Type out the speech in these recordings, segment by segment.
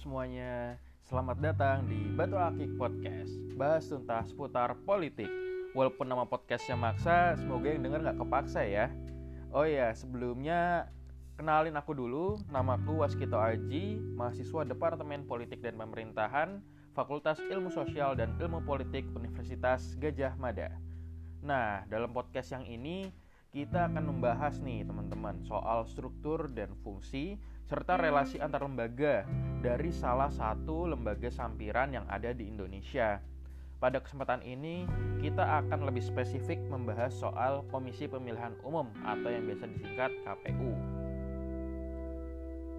semuanya, selamat datang di Batu Akik Podcast Bahas tuntas seputar politik. Walaupun nama podcastnya maksa, semoga yang denger gak kepaksa ya. Oh ya, sebelumnya kenalin aku dulu. Namaku Waskito Aji, mahasiswa Departemen Politik dan Pemerintahan Fakultas Ilmu Sosial dan Ilmu Politik Universitas Gajah Mada. Nah, dalam podcast yang ini kita akan membahas nih teman-teman soal struktur dan fungsi serta relasi antar lembaga dari salah satu lembaga sampiran yang ada di Indonesia. Pada kesempatan ini, kita akan lebih spesifik membahas soal Komisi Pemilihan Umum atau yang biasa disingkat KPU.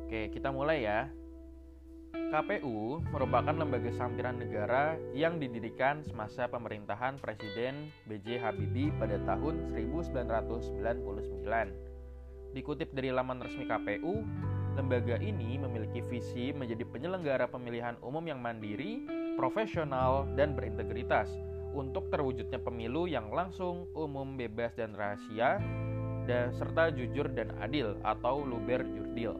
Oke, kita mulai ya. KPU merupakan lembaga sampiran negara yang didirikan semasa pemerintahan Presiden B.J. Habibie pada tahun 1999. Dikutip dari laman resmi KPU, Lembaga ini memiliki visi menjadi penyelenggara pemilihan umum yang mandiri, profesional, dan berintegritas untuk terwujudnya pemilu yang langsung, umum, bebas, dan rahasia, dan serta jujur dan adil atau luber jurdil.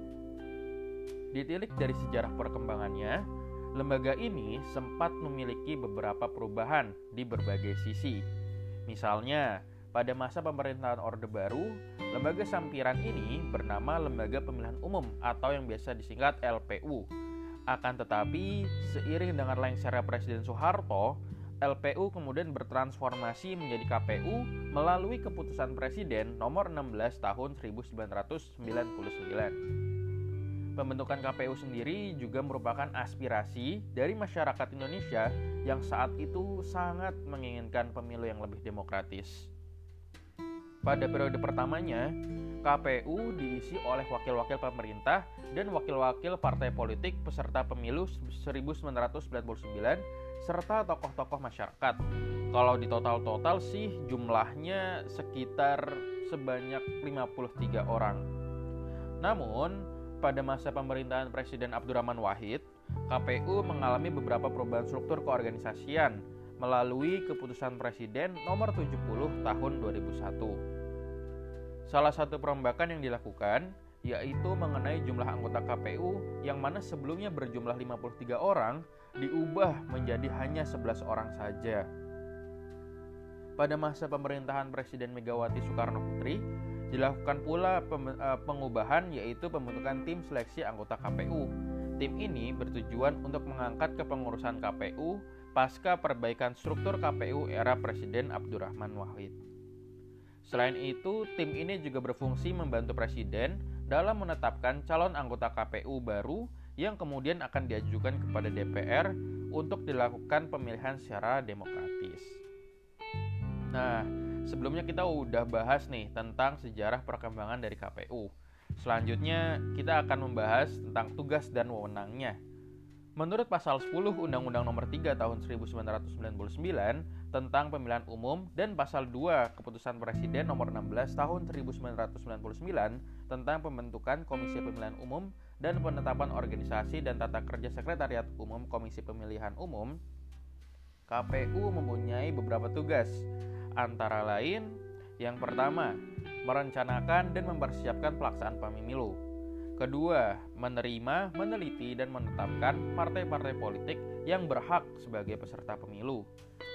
Ditilik dari sejarah perkembangannya, lembaga ini sempat memiliki beberapa perubahan di berbagai sisi. Misalnya, pada masa pemerintahan Orde Baru, lembaga sampiran ini bernama Lembaga Pemilihan Umum atau yang biasa disingkat LPU. Akan tetapi, seiring dengan lengsernya Presiden Soeharto, LPU kemudian bertransformasi menjadi KPU melalui keputusan Presiden nomor 16 tahun 1999. Pembentukan KPU sendiri juga merupakan aspirasi dari masyarakat Indonesia yang saat itu sangat menginginkan pemilu yang lebih demokratis. Pada periode pertamanya, KPU diisi oleh wakil-wakil pemerintah dan wakil-wakil partai politik peserta pemilu 1999 serta tokoh-tokoh masyarakat. Kalau di total-total sih jumlahnya sekitar sebanyak 53 orang. Namun, pada masa pemerintahan Presiden Abdurrahman Wahid, KPU mengalami beberapa perubahan struktur keorganisasian melalui keputusan Presiden nomor 70 tahun 2001. Salah satu perombakan yang dilakukan yaitu mengenai jumlah anggota KPU yang mana sebelumnya berjumlah 53 orang diubah menjadi hanya 11 orang saja. Pada masa pemerintahan Presiden Megawati Soekarno Putri, dilakukan pula eh, pengubahan yaitu pembentukan tim seleksi anggota KPU. Tim ini bertujuan untuk mengangkat kepengurusan KPU pasca perbaikan struktur KPU era Presiden Abdurrahman Wahid. Selain itu, tim ini juga berfungsi membantu presiden dalam menetapkan calon anggota KPU baru yang kemudian akan diajukan kepada DPR untuk dilakukan pemilihan secara demokratis. Nah, sebelumnya kita udah bahas nih tentang sejarah perkembangan dari KPU. Selanjutnya, kita akan membahas tentang tugas dan wewenangnya. Menurut pasal 10 Undang-Undang Nomor 3 Tahun 1999, tentang pemilihan umum dan pasal 2 Keputusan Presiden nomor 16 tahun 1999 tentang pembentukan Komisi Pemilihan Umum dan penetapan organisasi dan tata kerja Sekretariat Umum Komisi Pemilihan Umum, KPU mempunyai beberapa tugas, antara lain yang pertama, merencanakan dan mempersiapkan pelaksanaan pemilu. Kedua, menerima, meneliti, dan menetapkan partai-partai politik yang berhak sebagai peserta pemilu.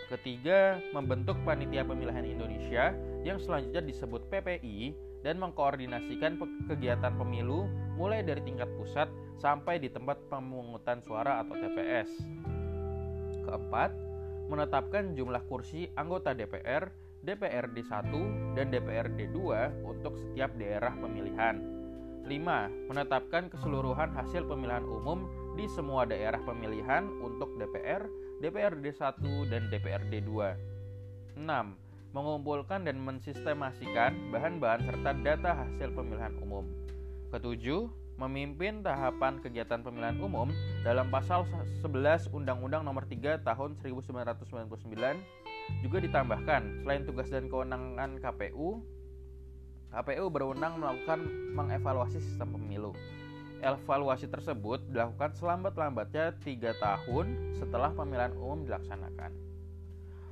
Ketiga, membentuk Panitia Pemilihan Indonesia yang selanjutnya disebut PPI dan mengkoordinasikan kegiatan pemilu mulai dari tingkat pusat sampai di tempat pemungutan suara atau TPS. Keempat, menetapkan jumlah kursi anggota DPR, DPRD 1 dan DPRD 2 untuk setiap daerah pemilihan. 5. Menetapkan keseluruhan hasil pemilihan umum di semua daerah pemilihan untuk DPR, DPRD 1 dan DPRD 2. 6. Mengumpulkan dan mensistemasikan bahan-bahan serta data hasil pemilihan umum. Ketujuh, memimpin tahapan kegiatan pemilihan umum dalam pasal 11 Undang-Undang Nomor 3 Tahun 1999 juga ditambahkan selain tugas dan kewenangan KPU, KPU berwenang melakukan mengevaluasi sistem pemilu. Evaluasi tersebut dilakukan selambat-lambatnya tiga tahun setelah pemilihan umum dilaksanakan.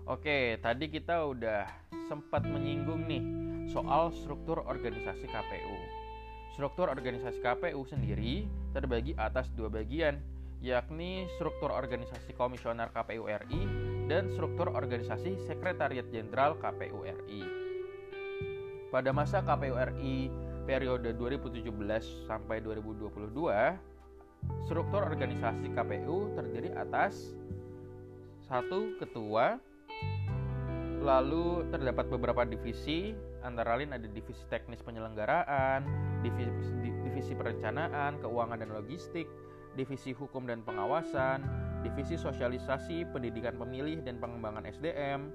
Oke, tadi kita udah sempat menyinggung nih soal struktur organisasi KPU. Struktur organisasi KPU sendiri terbagi atas dua bagian, yakni struktur organisasi komisioner KPU RI dan struktur organisasi Sekretariat Jenderal KPU RI. Pada masa KPU RI periode 2017 sampai 2022, struktur organisasi KPU terdiri atas satu ketua, lalu terdapat beberapa divisi, antara lain ada divisi teknis penyelenggaraan, divisi, divisi perencanaan, keuangan dan logistik, divisi hukum dan pengawasan, divisi sosialisasi, pendidikan pemilih dan pengembangan SDM,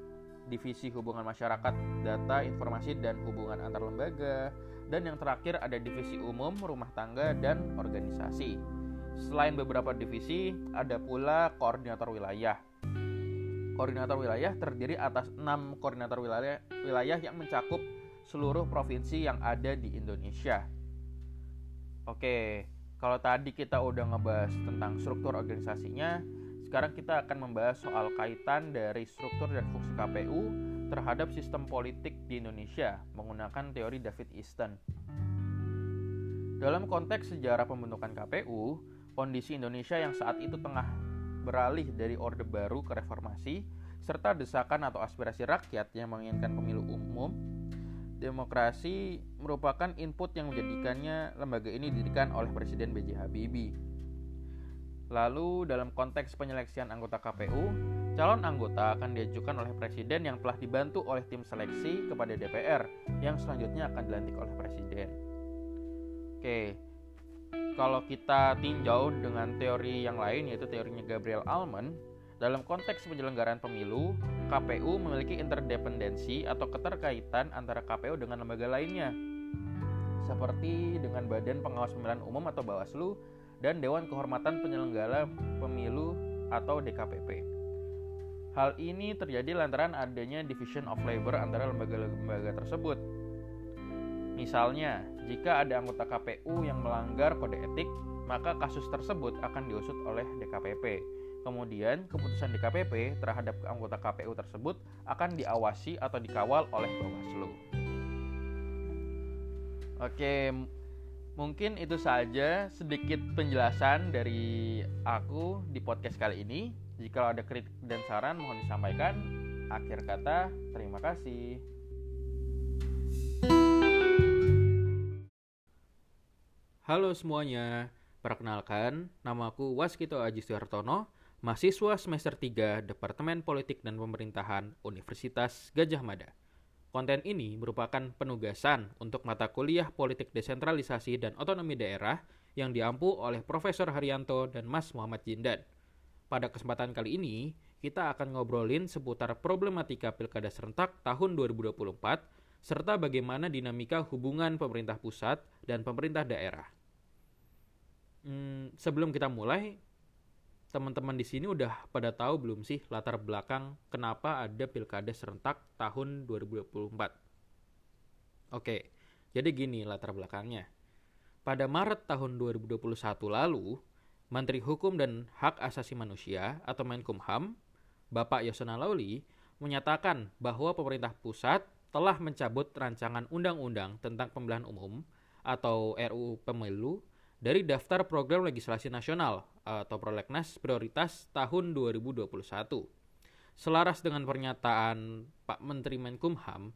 divisi hubungan masyarakat, data, informasi dan hubungan antar lembaga, dan yang terakhir ada divisi umum, rumah tangga dan organisasi. Selain beberapa divisi, ada pula koordinator wilayah. Koordinator wilayah terdiri atas enam koordinator wilayah, wilayah yang mencakup seluruh provinsi yang ada di Indonesia. Oke, kalau tadi kita udah ngebahas tentang struktur organisasinya, sekarang kita akan membahas soal kaitan dari struktur dan fungsi KPU terhadap sistem politik di Indonesia menggunakan teori David Easton. Dalam konteks sejarah pembentukan KPU, kondisi Indonesia yang saat itu tengah beralih dari Orde Baru ke reformasi, serta desakan atau aspirasi rakyat yang menginginkan pemilu umum demokrasi merupakan input yang menjadikannya lembaga ini didirikan oleh Presiden B.J. Habibie. Lalu dalam konteks penyeleksian anggota KPU, calon anggota akan diajukan oleh Presiden yang telah dibantu oleh tim seleksi kepada DPR yang selanjutnya akan dilantik oleh Presiden. Oke, kalau kita tinjau dengan teori yang lain yaitu teorinya Gabriel Alman, dalam konteks penyelenggaraan pemilu, KPU memiliki interdependensi atau keterkaitan antara KPU dengan lembaga lainnya, seperti dengan Badan Pengawas Pemilihan Umum atau Bawaslu dan Dewan Kehormatan Penyelenggara Pemilu atau DKPP. Hal ini terjadi lantaran adanya division of labor antara lembaga-lembaga tersebut. Misalnya, jika ada anggota KPU yang melanggar kode etik, maka kasus tersebut akan diusut oleh DKPP Kemudian, keputusan DKPP terhadap anggota KPU tersebut akan diawasi atau dikawal oleh Bawaslu. Oke, mungkin itu saja sedikit penjelasan dari aku di podcast kali ini. Jika ada kritik dan saran mohon disampaikan. Akhir kata, terima kasih. Halo semuanya, perkenalkan, namaku Waskito Aji Suhartono mahasiswa semester 3 Departemen Politik dan Pemerintahan Universitas Gajah Mada. Konten ini merupakan penugasan untuk mata kuliah Politik Desentralisasi dan Otonomi Daerah yang diampu oleh Profesor Haryanto dan Mas Muhammad Jindan. Pada kesempatan kali ini, kita akan ngobrolin seputar problematika Pilkada serentak tahun 2024 serta bagaimana dinamika hubungan pemerintah pusat dan pemerintah daerah. Hmm, sebelum kita mulai, teman-teman di sini udah pada tahu belum sih latar belakang kenapa ada pilkada serentak tahun 2024? Oke, jadi gini latar belakangnya. Pada Maret tahun 2021 lalu, Menteri Hukum dan Hak Asasi Manusia atau Menkumham, Bapak Yasona Lauli, menyatakan bahwa pemerintah pusat telah mencabut rancangan undang-undang tentang pemilihan umum atau RUU Pemilu dari daftar program legislasi nasional atau prolegnas prioritas tahun 2021. Selaras dengan pernyataan Pak Menteri Menkumham,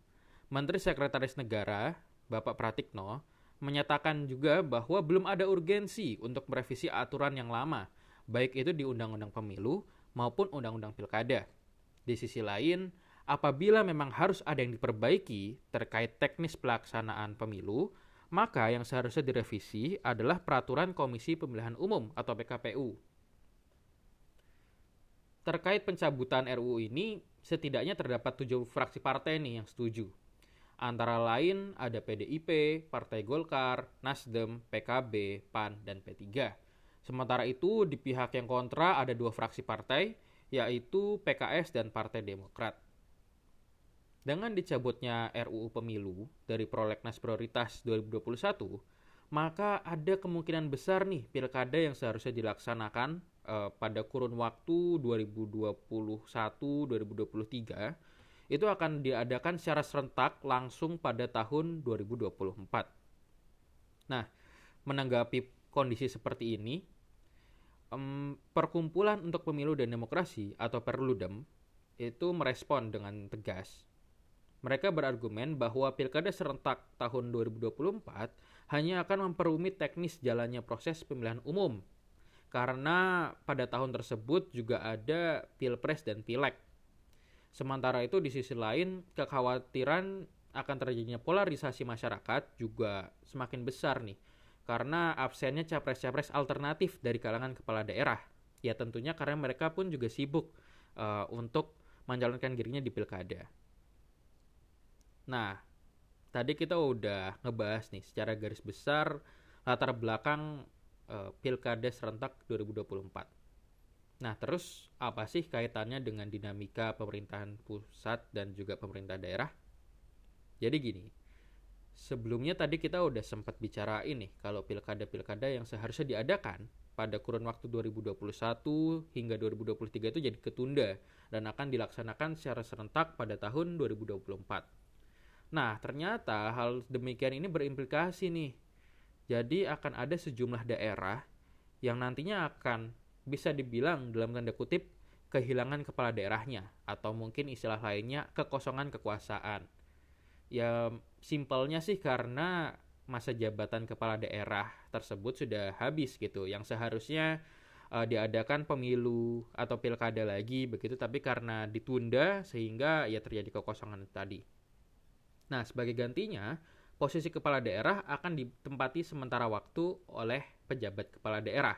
Menteri Sekretaris Negara Bapak Pratikno menyatakan juga bahwa belum ada urgensi untuk merevisi aturan yang lama, baik itu di Undang-Undang Pemilu maupun Undang-Undang Pilkada. Di sisi lain, apabila memang harus ada yang diperbaiki terkait teknis pelaksanaan pemilu, maka yang seharusnya direvisi adalah Peraturan Komisi Pemilihan Umum atau PKPU. Terkait pencabutan RUU ini, setidaknya terdapat tujuh fraksi partai nih yang setuju. Antara lain ada PDIP, Partai Golkar, Nasdem, PKB, PAN, dan P3. Sementara itu, di pihak yang kontra ada dua fraksi partai, yaitu PKS dan Partai Demokrat. Dengan dicabutnya RUU Pemilu dari Prolegnas Prioritas 2021, maka ada kemungkinan besar nih pilkada yang seharusnya dilaksanakan uh, pada kurun waktu 2021-2023 itu akan diadakan secara serentak langsung pada tahun 2024. Nah, menanggapi kondisi seperti ini, um, Perkumpulan untuk Pemilu dan Demokrasi atau Perludem itu merespon dengan tegas. Mereka berargumen bahwa pilkada serentak tahun 2024 hanya akan memperumit teknis jalannya proses pemilihan umum karena pada tahun tersebut juga ada pilpres dan pileg. Sementara itu di sisi lain kekhawatiran akan terjadinya polarisasi masyarakat juga semakin besar nih karena absennya capres-capres alternatif dari kalangan kepala daerah. Ya tentunya karena mereka pun juga sibuk uh, untuk mencalonkan dirinya di pilkada. Nah, tadi kita udah ngebahas nih secara garis besar latar belakang uh, pilkada serentak 2024. Nah, terus apa sih kaitannya dengan dinamika pemerintahan pusat dan juga pemerintah daerah? Jadi gini, sebelumnya tadi kita udah sempat bicara ini kalau pilkada-pilkada yang seharusnya diadakan pada kurun waktu 2021 hingga 2023 itu jadi ketunda dan akan dilaksanakan secara serentak pada tahun 2024. Nah, ternyata hal demikian ini berimplikasi nih. Jadi akan ada sejumlah daerah yang nantinya akan bisa dibilang dalam tanda kutip kehilangan kepala daerahnya atau mungkin istilah lainnya kekosongan kekuasaan ya simpelnya sih karena masa jabatan kepala daerah tersebut sudah habis gitu yang seharusnya uh, diadakan pemilu atau pilkada lagi begitu tapi karena ditunda sehingga ya terjadi kekosongan tadi. Nah, sebagai gantinya posisi kepala daerah akan ditempati sementara waktu oleh pejabat kepala daerah.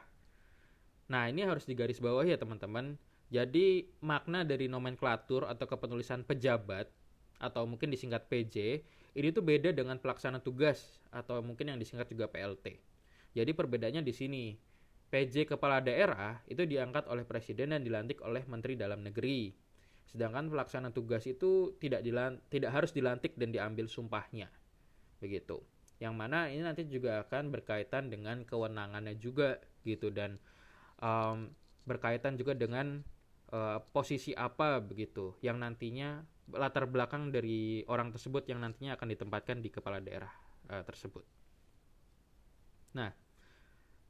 Nah, ini harus digarisbawahi ya teman-teman. Jadi makna dari nomenklatur atau kepenulisan pejabat atau mungkin disingkat PJ, ini tuh beda dengan pelaksana tugas atau mungkin yang disingkat juga PLT. Jadi perbedaannya di sini. PJ kepala daerah itu diangkat oleh presiden dan dilantik oleh menteri dalam negeri. Sedangkan pelaksana tugas itu tidak dilan tidak harus dilantik dan diambil sumpahnya. Begitu. Yang mana ini nanti juga akan berkaitan dengan kewenangannya juga gitu dan um, berkaitan juga dengan uh, posisi apa begitu yang nantinya latar belakang dari orang tersebut yang nantinya akan ditempatkan di kepala daerah uh, tersebut. Nah,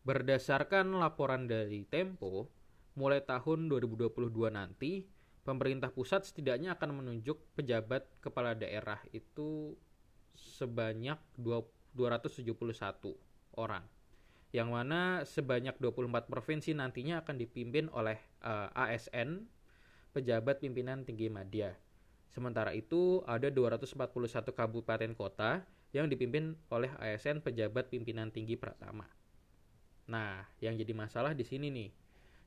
berdasarkan laporan dari Tempo, mulai tahun 2022 nanti, pemerintah pusat setidaknya akan menunjuk pejabat kepala daerah itu sebanyak 271 orang. Yang mana sebanyak 24 provinsi nantinya akan dipimpin oleh uh, eh, ASN, pejabat pimpinan tinggi media Sementara itu, ada 241 kabupaten kota yang dipimpin oleh ASN pejabat pimpinan tinggi pertama. Nah, yang jadi masalah di sini nih.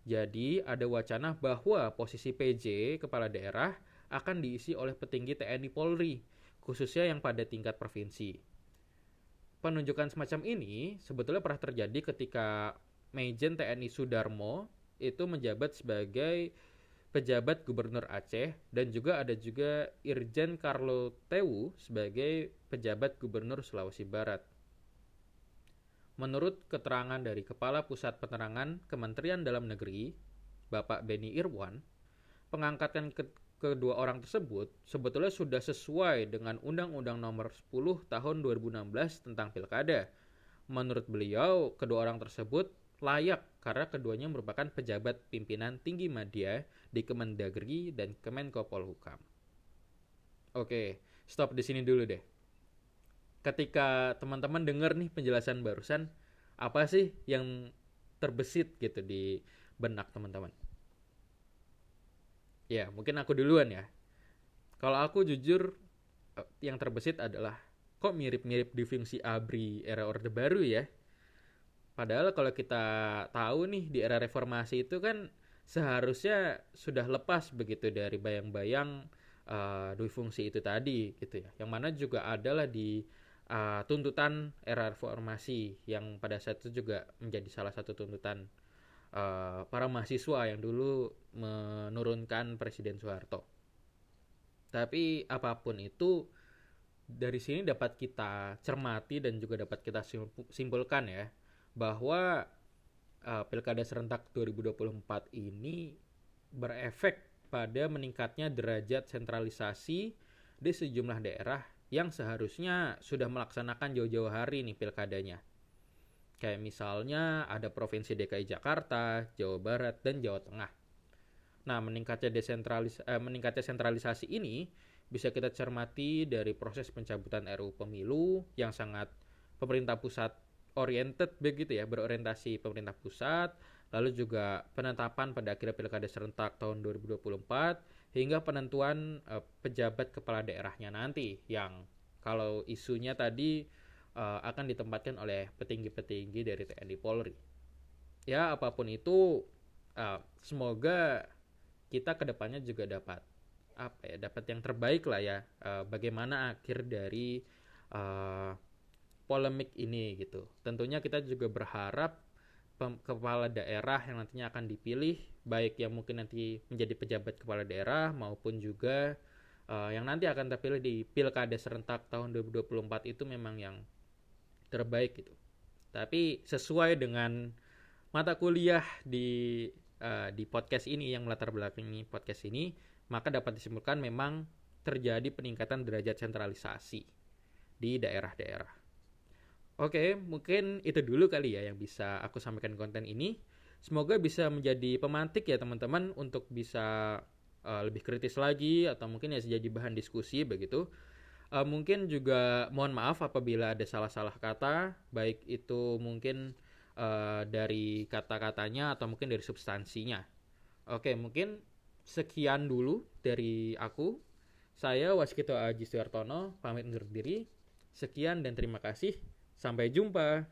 Jadi, ada wacana bahwa posisi PJ kepala daerah akan diisi oleh petinggi TNI Polri, khususnya yang pada tingkat provinsi. Penunjukan semacam ini sebetulnya pernah terjadi ketika Majen TNI Sudarmo itu menjabat sebagai pejabat gubernur Aceh dan juga ada juga Irjen Carlo Tewu sebagai pejabat gubernur Sulawesi Barat. Menurut keterangan dari Kepala Pusat Penerangan Kementerian Dalam Negeri, Bapak Beni Irwan, pengangkatan ke kedua orang tersebut sebetulnya sudah sesuai dengan Undang-Undang Nomor 10 Tahun 2016 tentang Pilkada. Menurut beliau, kedua orang tersebut layak karena keduanya merupakan pejabat pimpinan tinggi media di Kemendagri dan Kemenko Polhukam. Oke, stop di sini dulu deh. Ketika teman-teman dengar nih penjelasan barusan, apa sih yang terbesit gitu di benak teman-teman? Ya, mungkin aku duluan ya. Kalau aku jujur eh, yang terbesit adalah kok mirip-mirip di fungsi ABRI era Orde Baru ya Padahal kalau kita tahu nih di era reformasi itu kan seharusnya sudah lepas begitu dari bayang-bayang uh, dui fungsi itu tadi gitu ya. Yang mana juga adalah di uh, tuntutan era reformasi yang pada saat itu juga menjadi salah satu tuntutan uh, para mahasiswa yang dulu menurunkan Presiden Soeharto. Tapi apa pun itu dari sini dapat kita cermati dan juga dapat kita simpulkan ya bahwa uh, Pilkada serentak 2024 ini berefek pada meningkatnya derajat sentralisasi di sejumlah daerah yang seharusnya sudah melaksanakan jauh-jauh hari nih pilkadanya. Kayak misalnya ada Provinsi DKI Jakarta, Jawa Barat, dan Jawa Tengah. Nah, meningkatnya desentralis eh, meningkatnya sentralisasi ini bisa kita cermati dari proses pencabutan RUU Pemilu yang sangat pemerintah pusat oriented begitu ya, berorientasi pemerintah pusat, lalu juga penetapan pada akhirnya Pilkada serentak tahun 2024 hingga penentuan uh, pejabat kepala daerahnya nanti yang kalau isunya tadi uh, akan ditempatkan oleh petinggi-petinggi dari TNI Polri. Ya, apa pun itu, uh, semoga kita ke depannya juga dapat apa ya, dapat yang terbaik lah ya. Uh, bagaimana akhir dari uh, polemik ini gitu. Tentunya kita juga berharap kepala daerah yang nantinya akan dipilih, baik yang mungkin nanti menjadi pejabat kepala daerah maupun juga uh, yang nanti akan terpilih di pilkada serentak tahun 2024 itu memang yang terbaik gitu. Tapi sesuai dengan mata kuliah di uh, di podcast ini yang melatar belakangi podcast ini, maka dapat disimpulkan memang terjadi peningkatan derajat sentralisasi di daerah-daerah. Oke, mungkin itu dulu kali ya yang bisa aku sampaikan konten ini. Semoga bisa menjadi pemantik ya teman-teman untuk bisa uh, lebih kritis lagi atau mungkin ya jadi bahan diskusi begitu Uh, mungkin juga mohon maaf apabila ada salah-salah kata, baik itu mungkin uh, dari kata-katanya atau mungkin dari substansinya. Oke, mungkin sekian dulu dari aku. Saya Waskito Aji Suartono, pamit undur diri. Sekian dan terima kasih. Sampai jumpa.